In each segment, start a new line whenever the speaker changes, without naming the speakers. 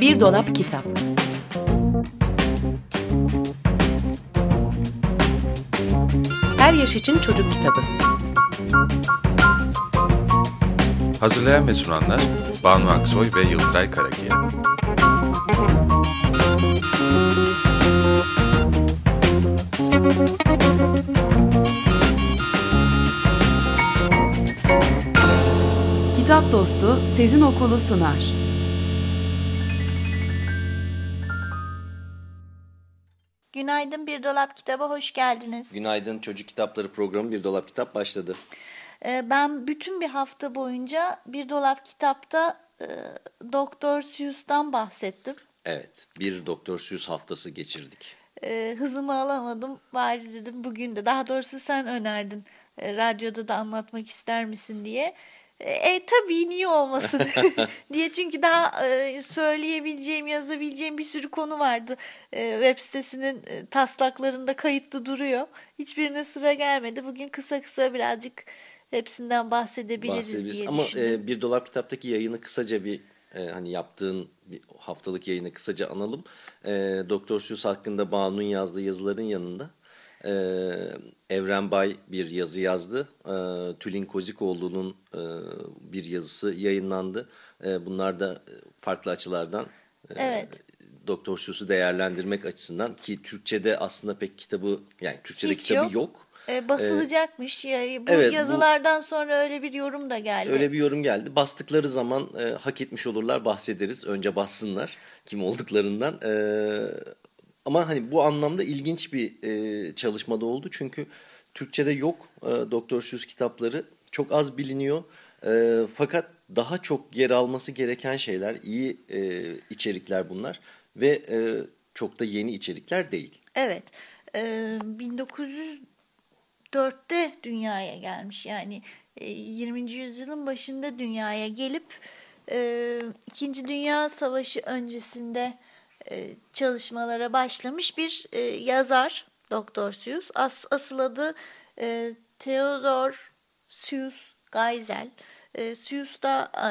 Bir Dolap Kitap Her Yaş için Çocuk Kitabı
Hazırlayan ve sunanlar Banu Aksoy ve Yıldıray Karakiya.
Kitap Dostu Sezin Okulu sunar.
Günaydın Bir Dolap Kitaba hoş geldiniz.
Günaydın Çocuk Kitapları programı Bir Dolap Kitap başladı.
Ee, ben bütün bir hafta boyunca Bir Dolap Kitap'ta e, Doktor Seuss'tan bahsettim.
Evet bir Doktor Seuss haftası geçirdik.
Ee, hızımı alamadım. Bari dedim bugün de. Daha doğrusu sen önerdin. E, radyoda da anlatmak ister misin diye. E, tabii niye olmasın diye çünkü daha e, söyleyebileceğim, yazabileceğim bir sürü konu vardı. E, web sitesinin e, taslaklarında kayıtlı duruyor. Hiçbirine sıra gelmedi. Bugün kısa kısa birazcık hepsinden bahsedebiliriz
Bahsedebiliriz.
diye
Ama
düşündüm.
e, Bir Dolap Kitap'taki yayını kısaca bir e, hani yaptığın bir haftalık yayını kısaca analım. E, Doktor Seuss hakkında Banu'nun yazdığı yazıların yanında e, Evren Bay bir yazı yazdı. E, Tülin Kozikoğlu'nun e, bir yazısı yayınlandı. E, bunlar da e, farklı açılardan e,
Evet.
Doktor Seuss'u değerlendirmek açısından ki Türkçe'de aslında pek kitabı yani Türkçe'de
Hiç
kitabı
yok.
yok.
E, basılacakmış. Ya, bu
evet, bu-
yazılardan sonra öyle bir yorum da geldi.
Öyle bir yorum geldi. Bastıkları zaman e, hak etmiş olurlar bahsederiz. Önce bassınlar kim olduklarından. E, ama hani bu anlamda ilginç bir e, çalışmada oldu. Çünkü Türkçe'de yok e, Doktor Seuss kitapları. Çok az biliniyor. E, fakat daha çok yer alması gereken şeyler, iyi e, içerikler bunlar. Ve e, çok da yeni içerikler değil.
Evet. E, 1904'te dünyaya gelmiş. Yani e, 20. yüzyılın başında dünyaya gelip e, İkinci Dünya Savaşı öncesinde çalışmalara başlamış bir e, yazar Doktor Seuss. As, asıl adı e, Theodor Seuss Geisel. E, Seuss da e,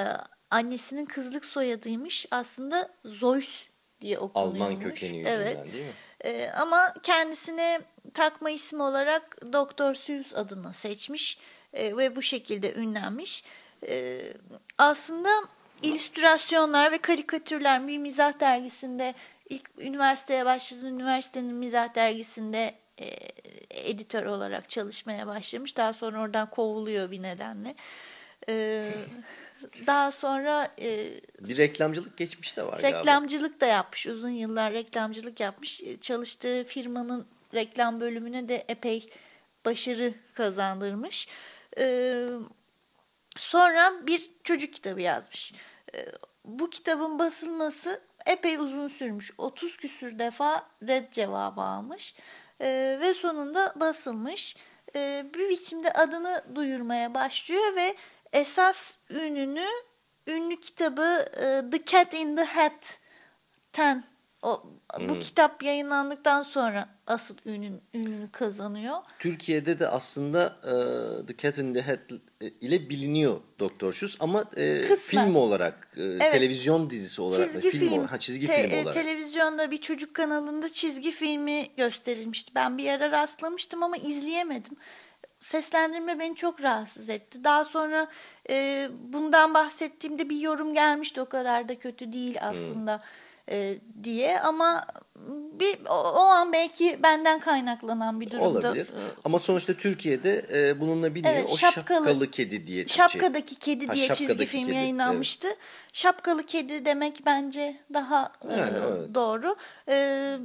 annesinin kızlık soyadıymış. Aslında Zeus diye okunuyormuş.
Alman kökeni yüzünden
Evet.
değil mi?
Ee, ama kendisine takma isim olarak Doktor Seuss adını seçmiş e, ve bu şekilde ünlenmiş. E, aslında illüstrasyonlar ve karikatürler bir mizah dergisinde ilk üniversiteye başladığı üniversitenin mizah dergisinde e, editör olarak çalışmaya başlamış. Daha sonra oradan kovuluyor bir nedenle. E, daha sonra e,
Bir reklamcılık geçmiş de var galiba.
Reklamcılık da yapmış. Uzun yıllar reklamcılık yapmış. E, Çalıştığı firmanın reklam bölümüne de epey başarı kazandırmış. Ee, sonra bir çocuk kitabı yazmış. Ee, bu kitabın basılması epey uzun sürmüş. 30 küsür defa red cevabı almış. Ee, ve sonunda basılmış. Ee, bir biçimde adını duyurmaya başlıyor ve esas ününü ünlü kitabı e, The Cat in the Hat'ten o, bu kitap yayınlandıktan sonra asıl ünün, ününü kazanıyor.
Türkiye'de de aslında e, The Cat in the Hat ile biliniyor Doktor Seuss ama e,
Kısmen.
film olarak, e, televizyon dizisi olarak,
Çizgi
film,
film,
ha, çizgi
te-
film
e,
olarak.
televizyonda bir çocuk kanalında çizgi filmi gösterilmişti. Ben bir ara rastlamıştım ama izleyemedim. Seslendirme beni çok rahatsız etti. Daha sonra e, bundan bahsettiğimde bir yorum gelmişti o kadar da kötü değil aslında e, diye ama bir o, an belki benden kaynaklanan bir durumda.
Olabilir. Ama sonuçta Türkiye'de e, bununla biliniyor.
Evet,
o
şapkalı-
şapkalı, kedi diye.
Şapkadaki Kedi
Ha,
diye çizgi
Şapkadaki
film
Kedi,
yayınlanmıştı. Şapkalı Kedi demek bence daha e,
Yani, evet.
doğru. E,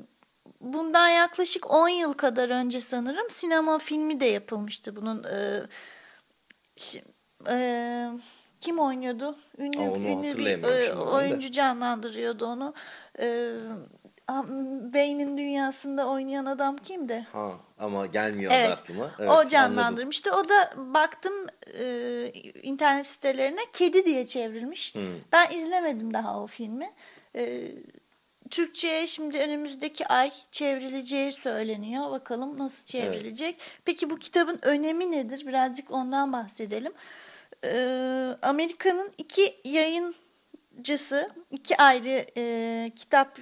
bundan yaklaşık 10 yıl kadar önce sanırım sinema filmi de yapılmıştı bunun. E, şi- e, kim oynuyordu? Ünlü,
Aa, onu
ünlü bir e, oyuncu canlandırıyordu onu. E, Wayne'in dünyasında oynayan adam kimdi?
Ha, ama gelmiyor
Evet.
aklıma. Evet,
o
anladım.
canlandırmıştı. O da baktım e, internet sitelerine kedi diye çevrilmiş.
Hmm.
Ben izlemedim daha o filmi. E, Türkçe'ye şimdi önümüzdeki ay çevrileceği söyleniyor. Bakalım nasıl çevrilecek. Peki bu kitabın önemi nedir? Birazcık ondan bahsedelim. E, Amerika'nın iki yayıncısı, iki ayrı e, kitap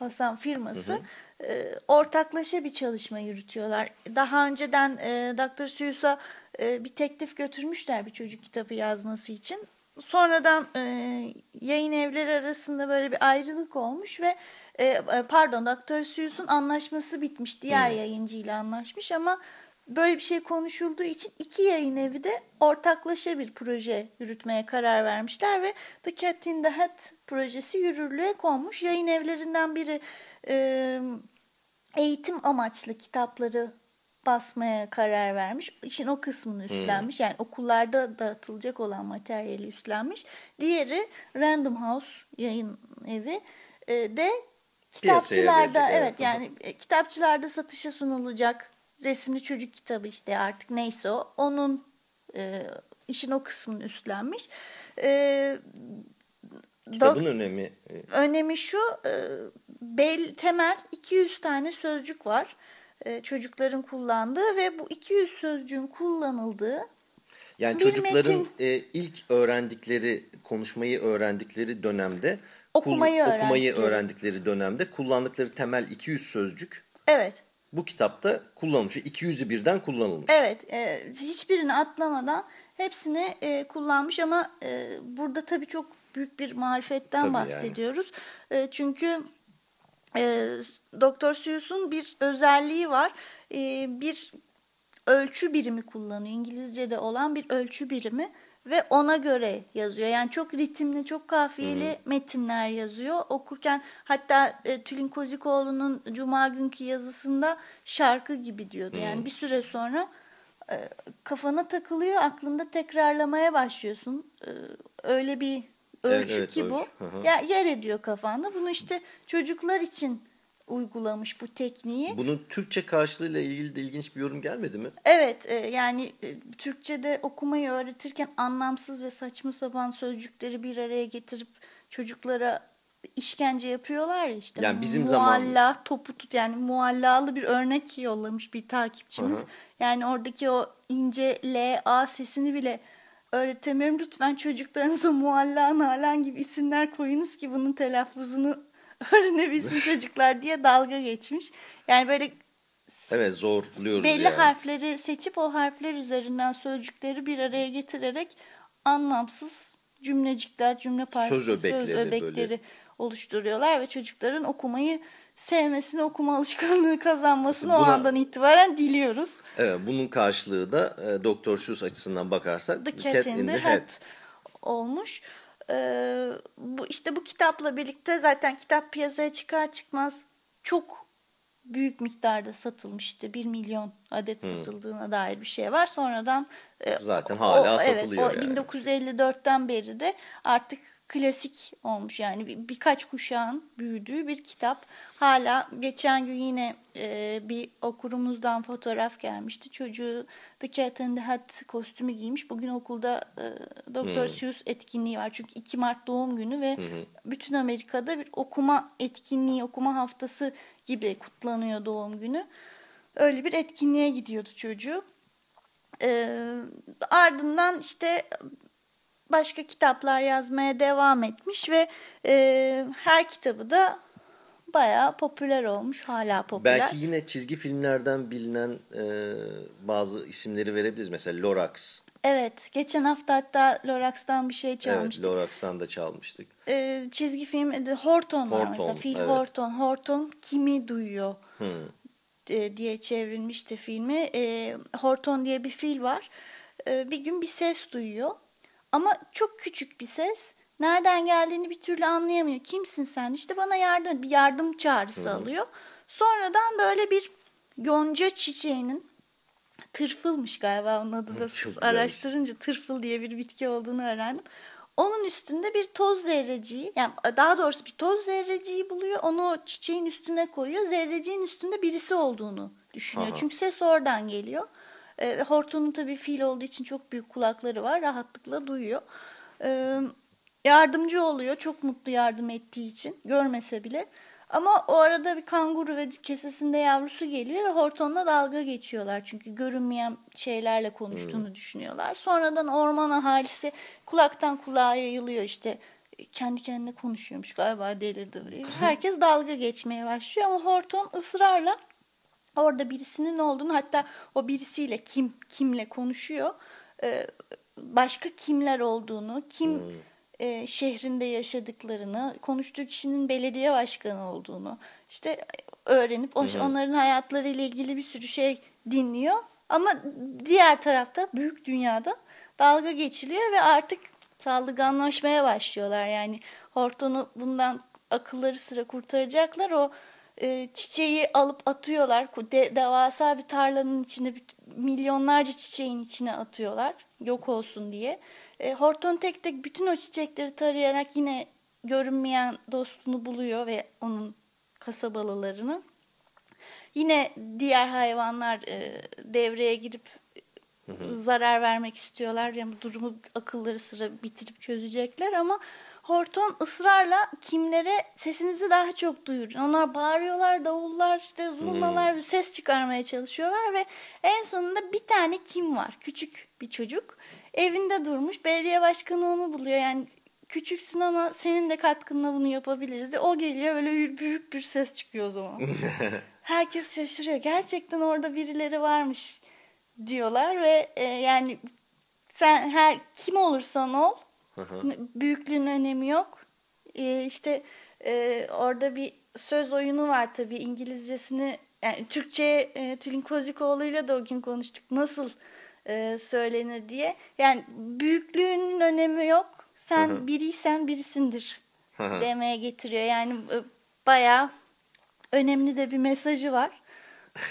basan firması hı hı. E, ortaklaşa bir çalışma yürütüyorlar. Daha önceden e, Dr. Seuss'a e, bir teklif götürmüşler bir çocuk kitabı yazması için. Sonradan e, yayın evleri arasında böyle bir ayrılık olmuş ve e, e pardon Dr. Seuss'un anlaşması bitmiş. Diğer hmm. yayıncıyla anlaşmış ama böyle bir şey konuşulduğu için iki yayın evi de ortaklaşa bir proje yürütmeye karar vermişler ve The Cat in the Hat projesi yürürlüğe konmuş. Yayın evlerinden biri e, eğitim amaçlı kitapları basmaya karar vermiş. İşin o kısmını hmm. üstlenmiş. Hmm. Yani okullarda dağıtılacak olan materyali üstlenmiş. Diğeri Random House yayın evi e, de kitapçılarda evet yani e, kitapçılarda satışa sunulacak resimli çocuk kitabı işte artık neyse o onun e, işin o kısmını üstlenmiş. E,
Kitabın Dok önemi?
E, önemi şu e, bel, temel 200 tane sözcük var e, çocukların kullandığı ve bu 200 sözcüğün kullanıldığı
yani çocukların metin, e, ilk öğrendikleri konuşmayı öğrendikleri dönemde okumayı, kul, okumayı öğrendikleri dönemde kullandıkları temel 200 sözcük
Evet.
Bu kitapta kullanılmış. 200'ü birden kullanılmış.
Evet. E, hiçbirini atlamadan hepsini e, kullanmış ama e, burada tabii çok büyük bir marifetten tabii bahsediyoruz. Yani. E, çünkü e, Doktor Seuss'un bir özelliği var. E, bir ölçü birimi kullanıyor. İngilizce'de olan bir ölçü birimi ve ona göre yazıyor. Yani çok ritimli, çok kafiyeli Hı-hı. metinler yazıyor. Okurken hatta e, Tülin Kozikoğlu'nun Cuma günkü yazısında şarkı gibi diyordu. Yani Hı-hı. bir süre sonra e, kafana takılıyor, aklında tekrarlamaya başlıyorsun. E, öyle bir ölçü evet, evet, ki bu. Ya yer ediyor kafanda. Bunu işte çocuklar için uygulamış bu tekniği.
Bunun Türkçe karşılığıyla ilgili de ilginç bir yorum gelmedi mi?
Evet e, yani e, Türkçe'de okumayı öğretirken anlamsız ve saçma sapan sözcükleri bir araya getirip çocuklara işkence yapıyorlar ya işte.
Yani bizim
mualla, zaman... topu tut yani muallalı bir örnek yollamış bir takipçimiz. Hı hı. Yani oradaki o ince L, A sesini bile öğretemiyorum. Lütfen çocuklarınıza mualla, nalan gibi isimler koyunuz ki bunun telaffuzunu öğrenebilsin çocuklar diye dalga geçmiş. Yani böyle
Evet zorluyoruz
belli
yani.
harfleri seçip o harfler üzerinden sözcükleri bir araya getirerek anlamsız cümlecikler, cümle parçası, söz öbekleri, söz öbekleri oluşturuyorlar ve çocukların okumayı sevmesini, okuma alışkanlığı kazanmasını Buna, o andan itibaren diliyoruz.
Evet, bunun karşılığı da e, Doktor Seuss açısından bakarsak
The Cat, Cat in, in the, the Hat olmuş. Ee, bu işte bu kitapla birlikte zaten kitap piyasaya çıkar çıkmaz çok büyük miktarda satılmıştı. 1 milyon adet hmm. satıldığına dair bir şey var. Sonradan
e, zaten hala o, satılıyor
evet, o yani. 1954'ten beri de artık klasik olmuş yani bir, birkaç kuşağın büyüdüğü bir kitap. Hala geçen gün yine e, bir okurumuzdan fotoğraf gelmişti. Çocuğu The Cat and the Hat kostümü giymiş. Bugün okulda e, Dr. Hmm. Seuss etkinliği var. Çünkü 2 Mart doğum günü ve hmm. bütün Amerika'da bir okuma etkinliği, okuma haftası gibi kutlanıyor doğum günü. Öyle bir etkinliğe gidiyordu çocuğu. E, ardından işte başka kitaplar yazmaya devam etmiş ve e, her kitabı da bayağı popüler olmuş. Hala popüler.
Belki yine çizgi filmlerden bilinen e, bazı isimleri verebiliriz. Mesela Lorax.
Evet. Geçen hafta hatta Lorax'tan bir şey çalmıştık.
Evet Lorax'tan da çalmıştık.
E, çizgi film The Horton, Horton var mesela. Phil evet. Horton. Horton kimi duyuyor? Hmm. diye çevrilmişti filmi. E, Horton diye bir fil var. E, bir gün bir ses duyuyor ama çok küçük bir ses. Nereden geldiğini bir türlü anlayamıyor. Kimsin sen? İşte bana yardım, bir yardım çağrısı Hı. alıyor. Sonradan böyle bir yonca çiçeğinin tırfılmış galiba onun adı da Çok araştırınca tırfıl diye bir bitki olduğunu öğrendim. Onun üstünde bir toz zerreciği yani daha doğrusu bir toz zerreciği buluyor. Onu çiçeğin üstüne koyuyor. Zerreciğin üstünde birisi olduğunu düşünüyor. Aha. Çünkü ses oradan geliyor. E, Horton'un tabii fil olduğu için çok büyük kulakları var. Rahatlıkla duyuyor. E, yardımcı oluyor. Çok mutlu yardım ettiği için. Görmese bile. Ama o arada bir kanguru ve kesesinde yavrusu geliyor ve Horton'la dalga geçiyorlar. Çünkü görünmeyen şeylerle konuştuğunu düşünüyorlar. Sonradan orman ahalisi kulaktan kulağa yayılıyor işte kendi kendine konuşuyormuş galiba delirdi. Herkes dalga geçmeye başlıyor ama Horton ısrarla orada birisinin olduğunu hatta o birisiyle kim kimle konuşuyor e, başka kimler olduğunu kim e, şehrinde yaşadıklarını konuştuğu kişinin belediye başkanı olduğunu işte öğrenip onların hayatları ile ilgili bir sürü şey dinliyor ama diğer tarafta büyük dünyada dalga geçiliyor ve artık saldırganlaşmaya başlıyorlar. Yani Horton'u bundan akılları sıra kurtaracaklar. O e, çiçeği alıp atıyorlar. De, devasa bir tarlanın içine milyonlarca çiçeğin içine atıyorlar. Yok olsun diye. E, Horton tek tek bütün o çiçekleri tarayarak yine görünmeyen dostunu buluyor ve onun kasabalılarını. Yine diğer hayvanlar e, devreye girip Hı hı. zarar vermek istiyorlar. Yani bu durumu akılları sıra bitirip çözecekler ama Horton ısrarla kimlere sesinizi daha çok duyurun. Onlar bağırıyorlar, davullar, işte zurnalar hmm. ses çıkarmaya çalışıyorlar ve en sonunda bir tane kim var? Küçük bir çocuk. Evinde durmuş. Belediye başkanı onu buluyor. Yani küçüksün ama senin de katkınla bunu yapabiliriz. O geliyor öyle bir büyük bir ses çıkıyor o zaman. Herkes şaşırıyor. Gerçekten orada birileri varmış diyorlar ve e, yani sen her kim olursan ol büyüklüğün önemi yok. E, işte e, orada bir söz oyunu var tabii İngilizcesini yani Türkçe e, Tülin Kozikoğlu'yla da o gün konuştuk nasıl e, söylenir diye. Yani büyüklüğünün önemi yok. Sen Hı-hı. biriysen birisindir Hı-hı. demeye getiriyor. Yani e, bayağı önemli de bir mesajı var.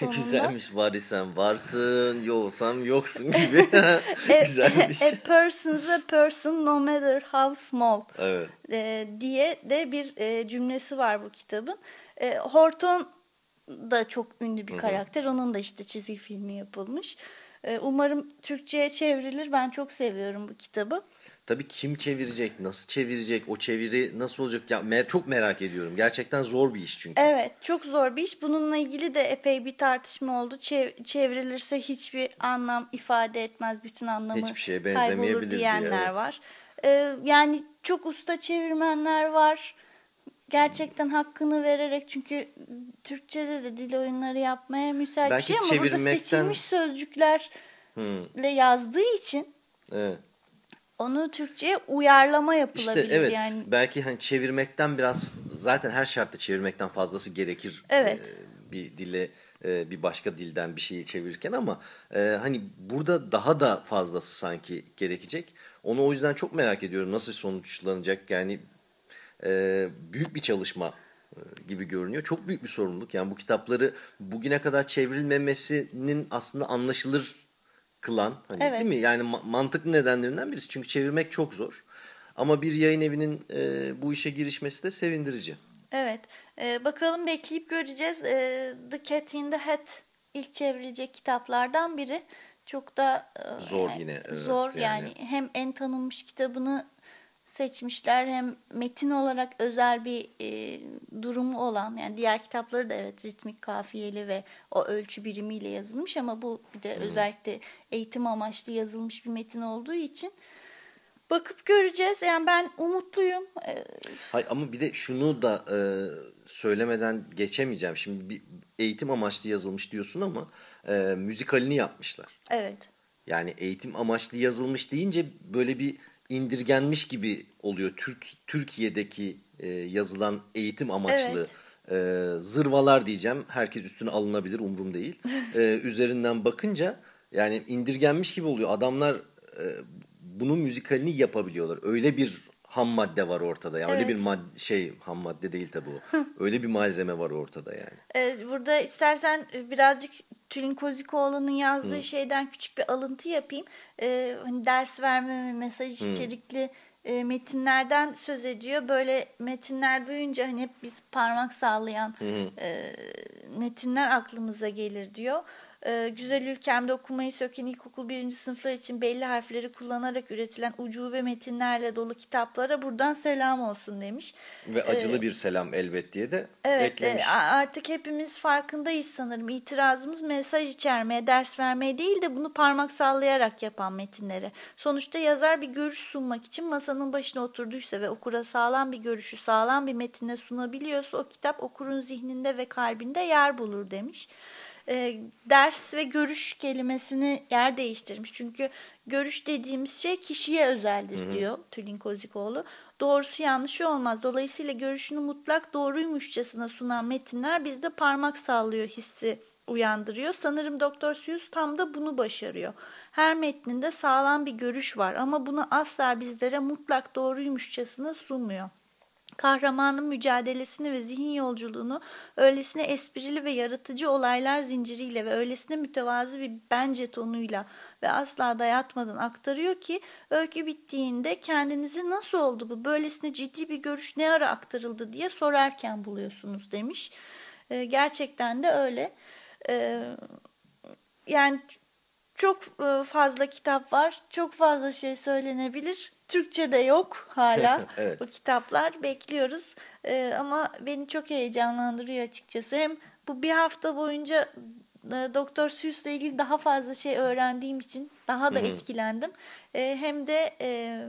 Güzelmiş var isen varsın yoksan yoksun gibi. Güzelmiş.
A, a person's a person no matter how small
evet.
e, diye de bir e, cümlesi var bu kitabın. E, Horton da çok ünlü bir Hı-hı. karakter. Onun da işte çizgi filmi yapılmış. E, umarım Türkçe'ye çevrilir. Ben çok seviyorum bu kitabı.
Tabii kim çevirecek, nasıl çevirecek, o çeviri nasıl olacak? Ya me çok merak ediyorum. Gerçekten zor bir iş çünkü.
Evet, çok zor bir iş. Bununla ilgili de epey bir tartışma oldu. Çev çevrilirse hiçbir anlam ifade etmez, bütün anlamı Hiçbir şeye benzemeyebilir diyenler diye, evet. var. Ee, yani çok usta çevirmenler var. Gerçekten hakkını vererek çünkü Türkçe'de de dil oyunları yapmaya müsait Belki bir şey ama burada seçilmiş sözcüklerle hmm. yazdığı için
Evet
onu Türkçe'ye uyarlama yapılabilir.
İşte evet
yani.
belki hani çevirmekten biraz zaten her şartta çevirmekten fazlası gerekir.
Evet.
E, bir dile e, bir başka dilden bir şeyi çevirirken ama e, hani burada daha da fazlası sanki gerekecek. Onu o yüzden çok merak ediyorum nasıl sonuçlanacak yani e, büyük bir çalışma e, gibi görünüyor. Çok büyük bir sorumluluk. Yani bu kitapları bugüne kadar çevrilmemesinin aslında anlaşılır kılan hani evet. değil mi? Yani ma- mantıklı nedenlerinden birisi. Çünkü çevirmek çok zor. Ama bir yayın evinin e, bu işe girişmesi de sevindirici.
Evet. E, bakalım bekleyip göreceğiz. E, The Cat in the Hat ilk çevrilecek kitaplardan biri. Çok da
e, zor yine.
Evet, zor yani. yani. Hem en tanınmış kitabını seçmişler hem metin olarak özel bir e, durumu olan yani diğer kitapları da evet ritmik kafiyeli ve o ölçü birimiyle yazılmış ama bu bir de hmm. özellikle eğitim amaçlı yazılmış bir metin olduğu için bakıp göreceğiz. Yani ben umutluyum.
E, Hayır ama bir de şunu da e, söylemeden geçemeyeceğim. Şimdi bir eğitim amaçlı yazılmış diyorsun ama e, müzikalini yapmışlar.
Evet.
Yani eğitim amaçlı yazılmış deyince böyle bir indirgenmiş gibi oluyor. Türk Türkiye'deki e, yazılan eğitim amaçlı evet. e, zırvalar diyeceğim. Herkes üstüne alınabilir umrum değil. e, üzerinden bakınca yani indirgenmiş gibi oluyor. Adamlar e, bunun müzikalini yapabiliyorlar. Öyle bir ham madde var ortada. Yani evet. öyle bir madde şey ham madde değil tabii o. öyle bir malzeme var ortada yani.
Ee, burada istersen birazcık Tülin Kozikoğlu'nun yazdığı Hı. şeyden küçük bir alıntı yapayım. Ee, hani ders verme ve mesaj Hı. içerikli e, metinlerden söz ediyor. Böyle metinler duyunca hani hep biz parmak sallayan e, metinler aklımıza gelir diyor. E, Güzel Ülkem'de okumayı söken ilkokul birinci sınıflar için belli harfleri kullanarak üretilen ucube metinlerle dolu kitaplara buradan selam olsun demiş.
Ve acılı bir selam elbet diye de
Evet
eklemiş.
e, a- artık hepimiz farkındayız sanırım. İtirazımız mesaj içermeye, ders vermeye değil de bunu parmak sallayarak yapan metinlere. Sonuçta yazar bir görüş sunmak için masanın başına oturduysa ve okura sağlam bir görüşü sağlam bir metinle sunabiliyorsa o kitap okurun zihninde ve kalbinde yer bulur demiş. E, ders ve görüş kelimesini yer değiştirmiş. Çünkü görüş dediğimiz şey kişiye özeldir diyor Tülin Kozikoğlu. Doğrusu yanlışı olmaz. Dolayısıyla görüşünü mutlak doğruymuşçasına sunan metinler bizde parmak sallıyor hissi uyandırıyor. Sanırım Doktor Seuss tam da bunu başarıyor. Her metninde sağlam bir görüş var ama bunu asla bizlere mutlak doğruymuşçasına sunmuyor. Kahramanın mücadelesini ve zihin yolculuğunu öylesine esprili ve yaratıcı olaylar zinciriyle ve öylesine mütevazı bir bence tonuyla ve asla dayatmadan aktarıyor ki öykü bittiğinde kendinizi nasıl oldu bu böylesine ciddi bir görüş ne ara aktarıldı diye sorarken buluyorsunuz demiş. Ee, gerçekten de öyle. Ee, yani çok e, fazla kitap var. Çok fazla şey söylenebilir. Türkçe'de yok hala
Evet.
bu kitaplar. Bekliyoruz. E, ama beni çok heyecanlandırıyor açıkçası. Hem bu bir hafta boyunca e, Doktor Seuss'le ilgili daha fazla şey öğrendiğim için daha da etkilendim. E, hem de e,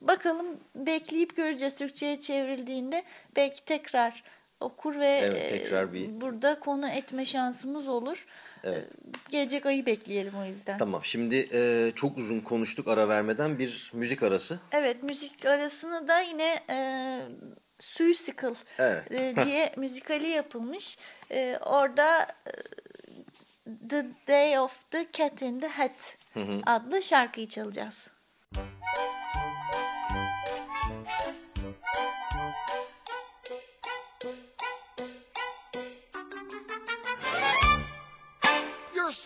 bakalım bekleyip göreceğiz Türkçe'ye çevrildiğinde belki tekrar okur ve
Evet,
e,
tekrar bir-
burada konu etme şansımız olur.
Evet.
E, Gelecek ayı bekleyelim o yüzden.
Tamam şimdi e, çok uzun konuştuk ara vermeden bir müzik arası.
Evet müzik arasını da yine e, Suicical
Evet.
e, diye müzikali yapılmış. E, orada e, The Day of the Cat in the Hat adlı şarkıyı çalacağız.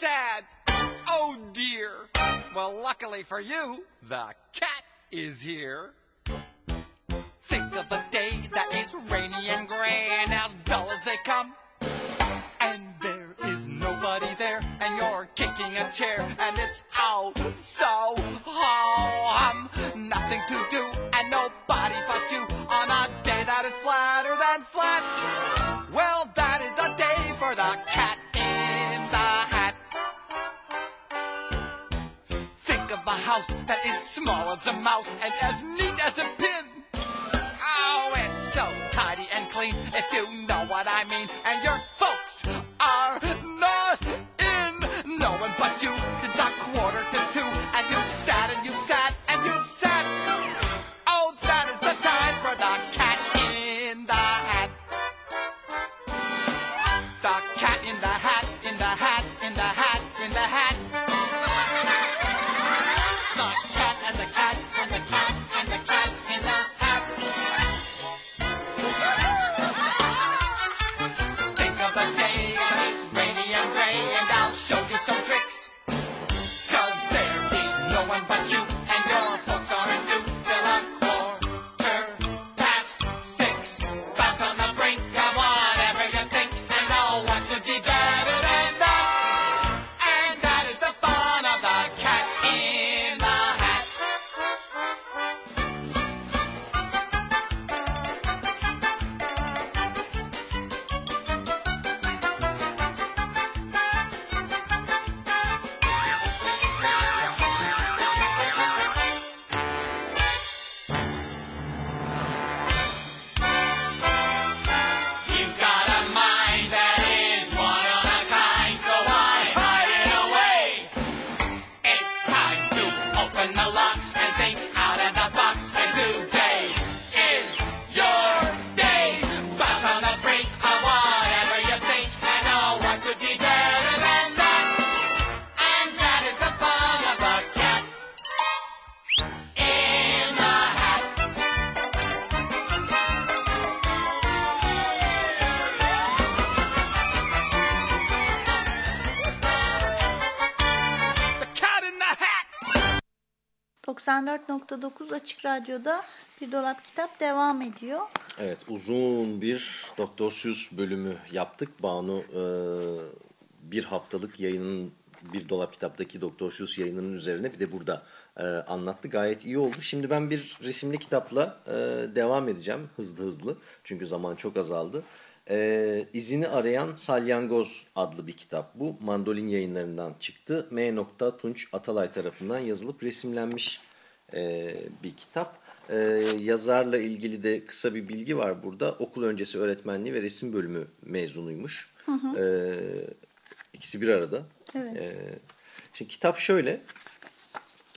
Sad. Oh dear. Well, luckily for you, the cat is here. Think of a day that is rainy and gray and as dull as they come. And there is nobody there, and you're kicking a chair, and it's oh so hum. Nothing to do, and nobody but you on a day that is flatter than flat. Small as a mouse and as neat as a pin. Oh, it's so tidy and clean, if you know what I mean.
94.9 Açık Radyo'da Bir Dolap Kitap devam ediyor.
Evet uzun bir Doktor Seuss bölümü yaptık. Banu e, bir haftalık yayının bir dolap kitaptaki Doktor Seuss yayınının üzerine bir de burada e, anlattı. Gayet iyi oldu. Şimdi ben bir resimli kitapla e, devam edeceğim hızlı hızlı. Çünkü zaman çok azaldı. E, İzini Arayan Salyangoz adlı bir kitap bu. Mandolin yayınlarından çıktı. M. Tunç Atalay tarafından yazılıp resimlenmiş e, bir kitap. E, yazarla ilgili de kısa bir bilgi var burada. Okul öncesi öğretmenliği ve resim bölümü mezunuymuş. E, ikisi bir arada.
Evet.
E, şimdi kitap şöyle.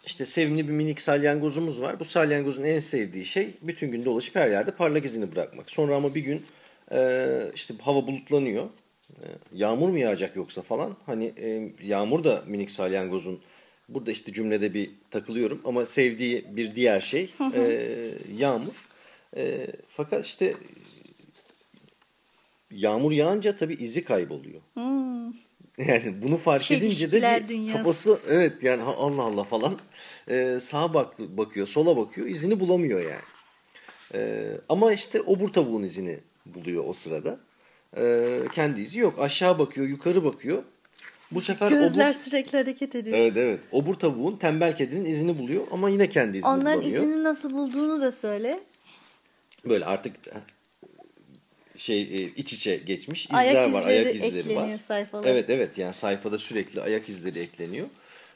İşte sevimli bir minik salyangozumuz var. Bu salyangozun en sevdiği şey bütün gün dolaşıp her yerde parlak izini bırakmak. Sonra ama bir gün e, işte hava bulutlanıyor. E, yağmur mu yağacak yoksa falan. Hani e, yağmur da minik salyangozun burada işte cümlede bir takılıyorum ama sevdiği bir diğer şey e, yağmur. E, fakat işte yağmur yağınca tabii izi kayboluyor. Yani bunu fark edince de
dünyası.
kafası evet yani Allah Allah falan e, sağa baktı, bakıyor sola bakıyor izini bulamıyor yani. E, ama işte obur tavuğun izini buluyor o sırada. E, kendi izi yok aşağı bakıyor yukarı bakıyor. Bu sefer
Gözler
obur,
sürekli hareket ediyor.
evet evet obur tavuğun tembel kedinin izini buluyor ama yine kendi izini
Onların
bulamıyor.
izini nasıl bulduğunu da söyle.
Böyle artık şey e, iç içe geçmiş izler
Ayak
var,
izleri
ayak izleri var.
sayfalara.
Evet evet yani sayfada sürekli ayak izleri ekleniyor.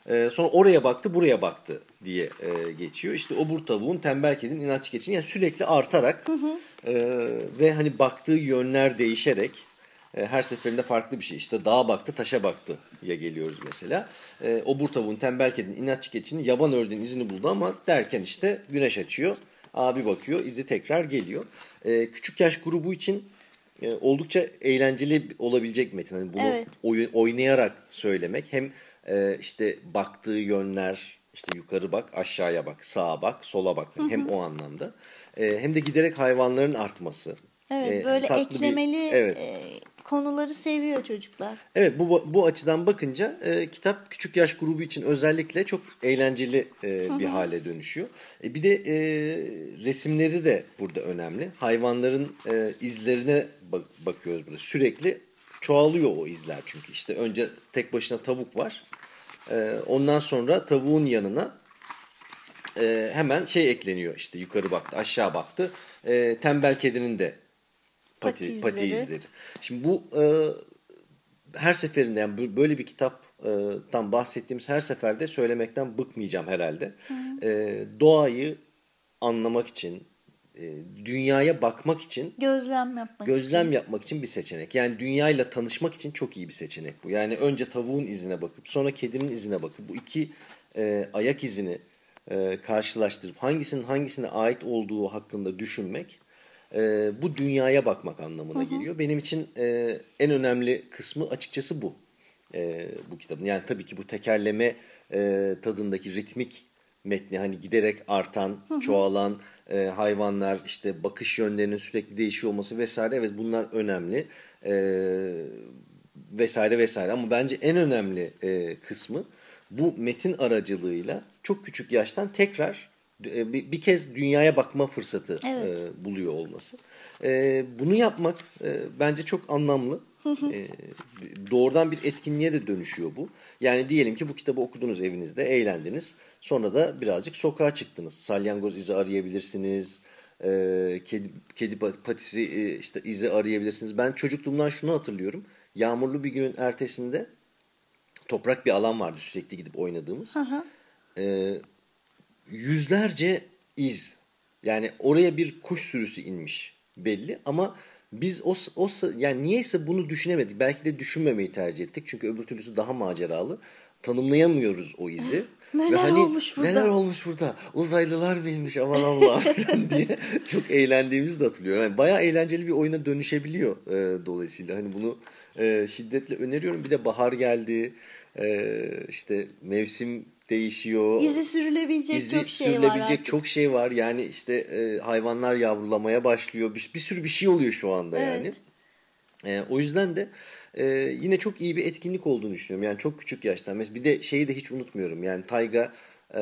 Ee, sonra oraya baktı, buraya baktı diye e, geçiyor. İşte obur tavuğun, tembel kedinin, inatçı keçinin yani sürekli artarak e, ve hani baktığı yönler değişerek e, her seferinde farklı bir şey. İşte dağa baktı, taşa baktı ya geliyoruz mesela. E, obur tavuğun, tembel kedinin, inatçı keçinin yaban ördeğin izini buldu ama derken işte güneş açıyor. Abi bakıyor, izi tekrar geliyor. E, küçük yaş grubu için e, oldukça eğlenceli olabilecek metin. Hani bunu
Evet.
oy- oynayarak söylemek hem e, işte baktığı yönler işte yukarı bak, aşağıya bak, sağa bak, sola bak hem o anlamda. E, hem de giderek hayvanların artması.
Evet
E,
böyle
tatlı bir-
eklemeli
evet.
e, konuları seviyor çocuklar.
Evet bu bu açıdan bakınca e, kitap küçük yaş grubu için özellikle çok eğlenceli e, bir hale dönüşüyor. E, bir de e, resimleri de burada önemli. Hayvanların e, izlerine bak- bakıyoruz burada. Sürekli çoğalıyor o izler çünkü. İşte önce tek başına tavuk var. E, ondan sonra tavuğun yanına e, hemen şey ekleniyor. İşte yukarı baktı, aşağı baktı. E, tembel kedinin de pati,
Pati
pati,
izleri.
Şimdi bu e, her seferinde yani böyle bir kitaptan bahsettiğimiz her seferde söylemekten bıkmayacağım herhalde. E, doğayı anlamak için, e, dünyaya bakmak için
Gözlem yapmak
gözlem
için.
yapmak için bir seçenek. Yani dünyayla tanışmak için çok iyi bir seçenek bu. Yani önce tavuğun izine bakıp sonra kedinin izine bakıp bu iki e, ayak izini e, karşılaştırıp hangisinin hangisine ait olduğu hakkında düşünmek e, bu dünyaya bakmak anlamına geliyor. Benim için e, en önemli kısmı açıkçası bu. E, bu kitabın. Yani tabii ki bu tekerleme e, tadındaki ritmik metni hani giderek artan, çoğalan e, hayvanlar, işte bakış yönlerinin sürekli değişiyor olması vesaire. Evet bunlar önemli e, vesaire vesaire. Ama bence en önemli e, kısmı bu metin aracılığıyla çok küçük yaştan tekrar bir, bir kez dünyaya bakma fırsatı
Evet.
e, buluyor olması. E, bunu yapmak e, bence çok anlamlı. E, doğrudan bir etkinliğe de dönüşüyor bu. Yani diyelim ki bu kitabı okudunuz evinizde, eğlendiniz. Sonra da birazcık sokağa çıktınız. Salyangoz izi arayabilirsiniz. E, kedi, kedi patisi e, işte izi arayabilirsiniz. Ben çocukluğumdan şunu hatırlıyorum. Yağmurlu bir günün ertesinde toprak bir alan vardı sürekli gidip oynadığımız. E, yüzlerce iz. Yani oraya bir kuş sürüsü inmiş belli ama biz o, o yani niyeyse bunu düşünemedik. Belki de düşünmemeyi tercih ettik. Çünkü öbür türlüsü daha maceralı. Tanımlayamıyoruz o izi.
Neler olmuş burada?
Neler olmuş burada? Uzaylılar mıymış aman falan diye çok eğlendiğimizi de hatırlıyorum. Yani bayağı eğlenceli bir oyuna dönüşebiliyor e, dolayısıyla. Hani bunu e, şiddetle öneriyorum. Bir de bahar geldi. E, işte mevsim değişiyor.
İzi sürülebilecek
İzi
çok şey var
sürülebilecek çok şey var. Yani işte e, hayvanlar yavrulamaya başlıyor. Bir, bir sürü bir şey oluyor şu anda yani. E, o yüzden de e, yine çok iyi bir etkinlik olduğunu düşünüyorum. Yani çok küçük yaştan. Mesela bir de şeyi de hiç unutmuyorum. Yani Tayga e,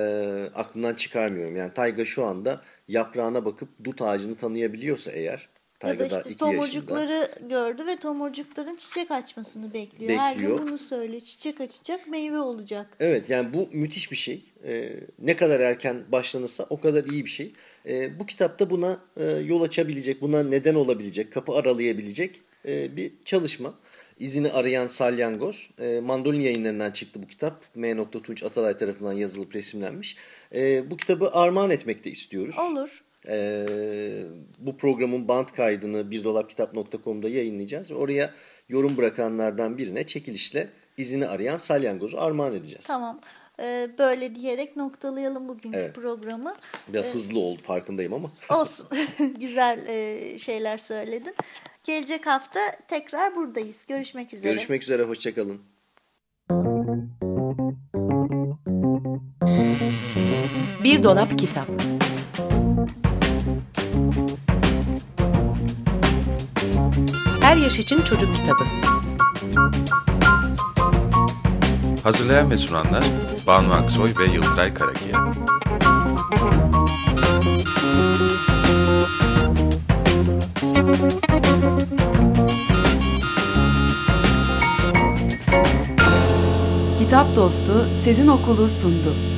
aklımdan çıkarmıyorum. Yani Tayga şu anda yaprağına bakıp dut ağacını tanıyabiliyorsa eğer
Ya
da
işte
2 yaşında.
tomurcukları gördü ve tomurcukların çiçek açmasını bekliyor. Her gün
Bekliyor.
bunu söyle. Çiçek açacak, meyve olacak.
Evet yani bu müthiş bir şey. Ee, ne kadar erken başlanırsa o kadar iyi bir şey. Ee, bu kitapta buna e, yol açabilecek, buna neden olabilecek, kapı aralayabilecek e, bir çalışma. İzini arayan salyangoz. E, Mandolin yayınlarından çıktı bu kitap. M. Tunç Atalay tarafından yazılıp resimlenmiş. E, bu kitabı armağan etmek de istiyoruz.
Olur.
Ee, bu programın band kaydını birdolapkitap.com'da yayınlayacağız. Oraya yorum bırakanlardan birine çekilişle izini arayan salyangozu armağan edeceğiz.
Tamam. Ee, böyle diyerek noktalayalım bugünkü
Evet.
programı.
Biraz hızlı oldu farkındayım ama.
Olsun. Güzel e, şeyler söyledin. Gelecek hafta tekrar buradayız. Görüşmek üzere.
Görüşmek üzere, hoşçakalın.
Bir dolap kitap. Her yaş için çocuk kitabı.
Hazırlayan ve sunanlar Banu Aksoy ve Yıldıray Karakiya.
Kitap Dostu Sezin Okulu sundu.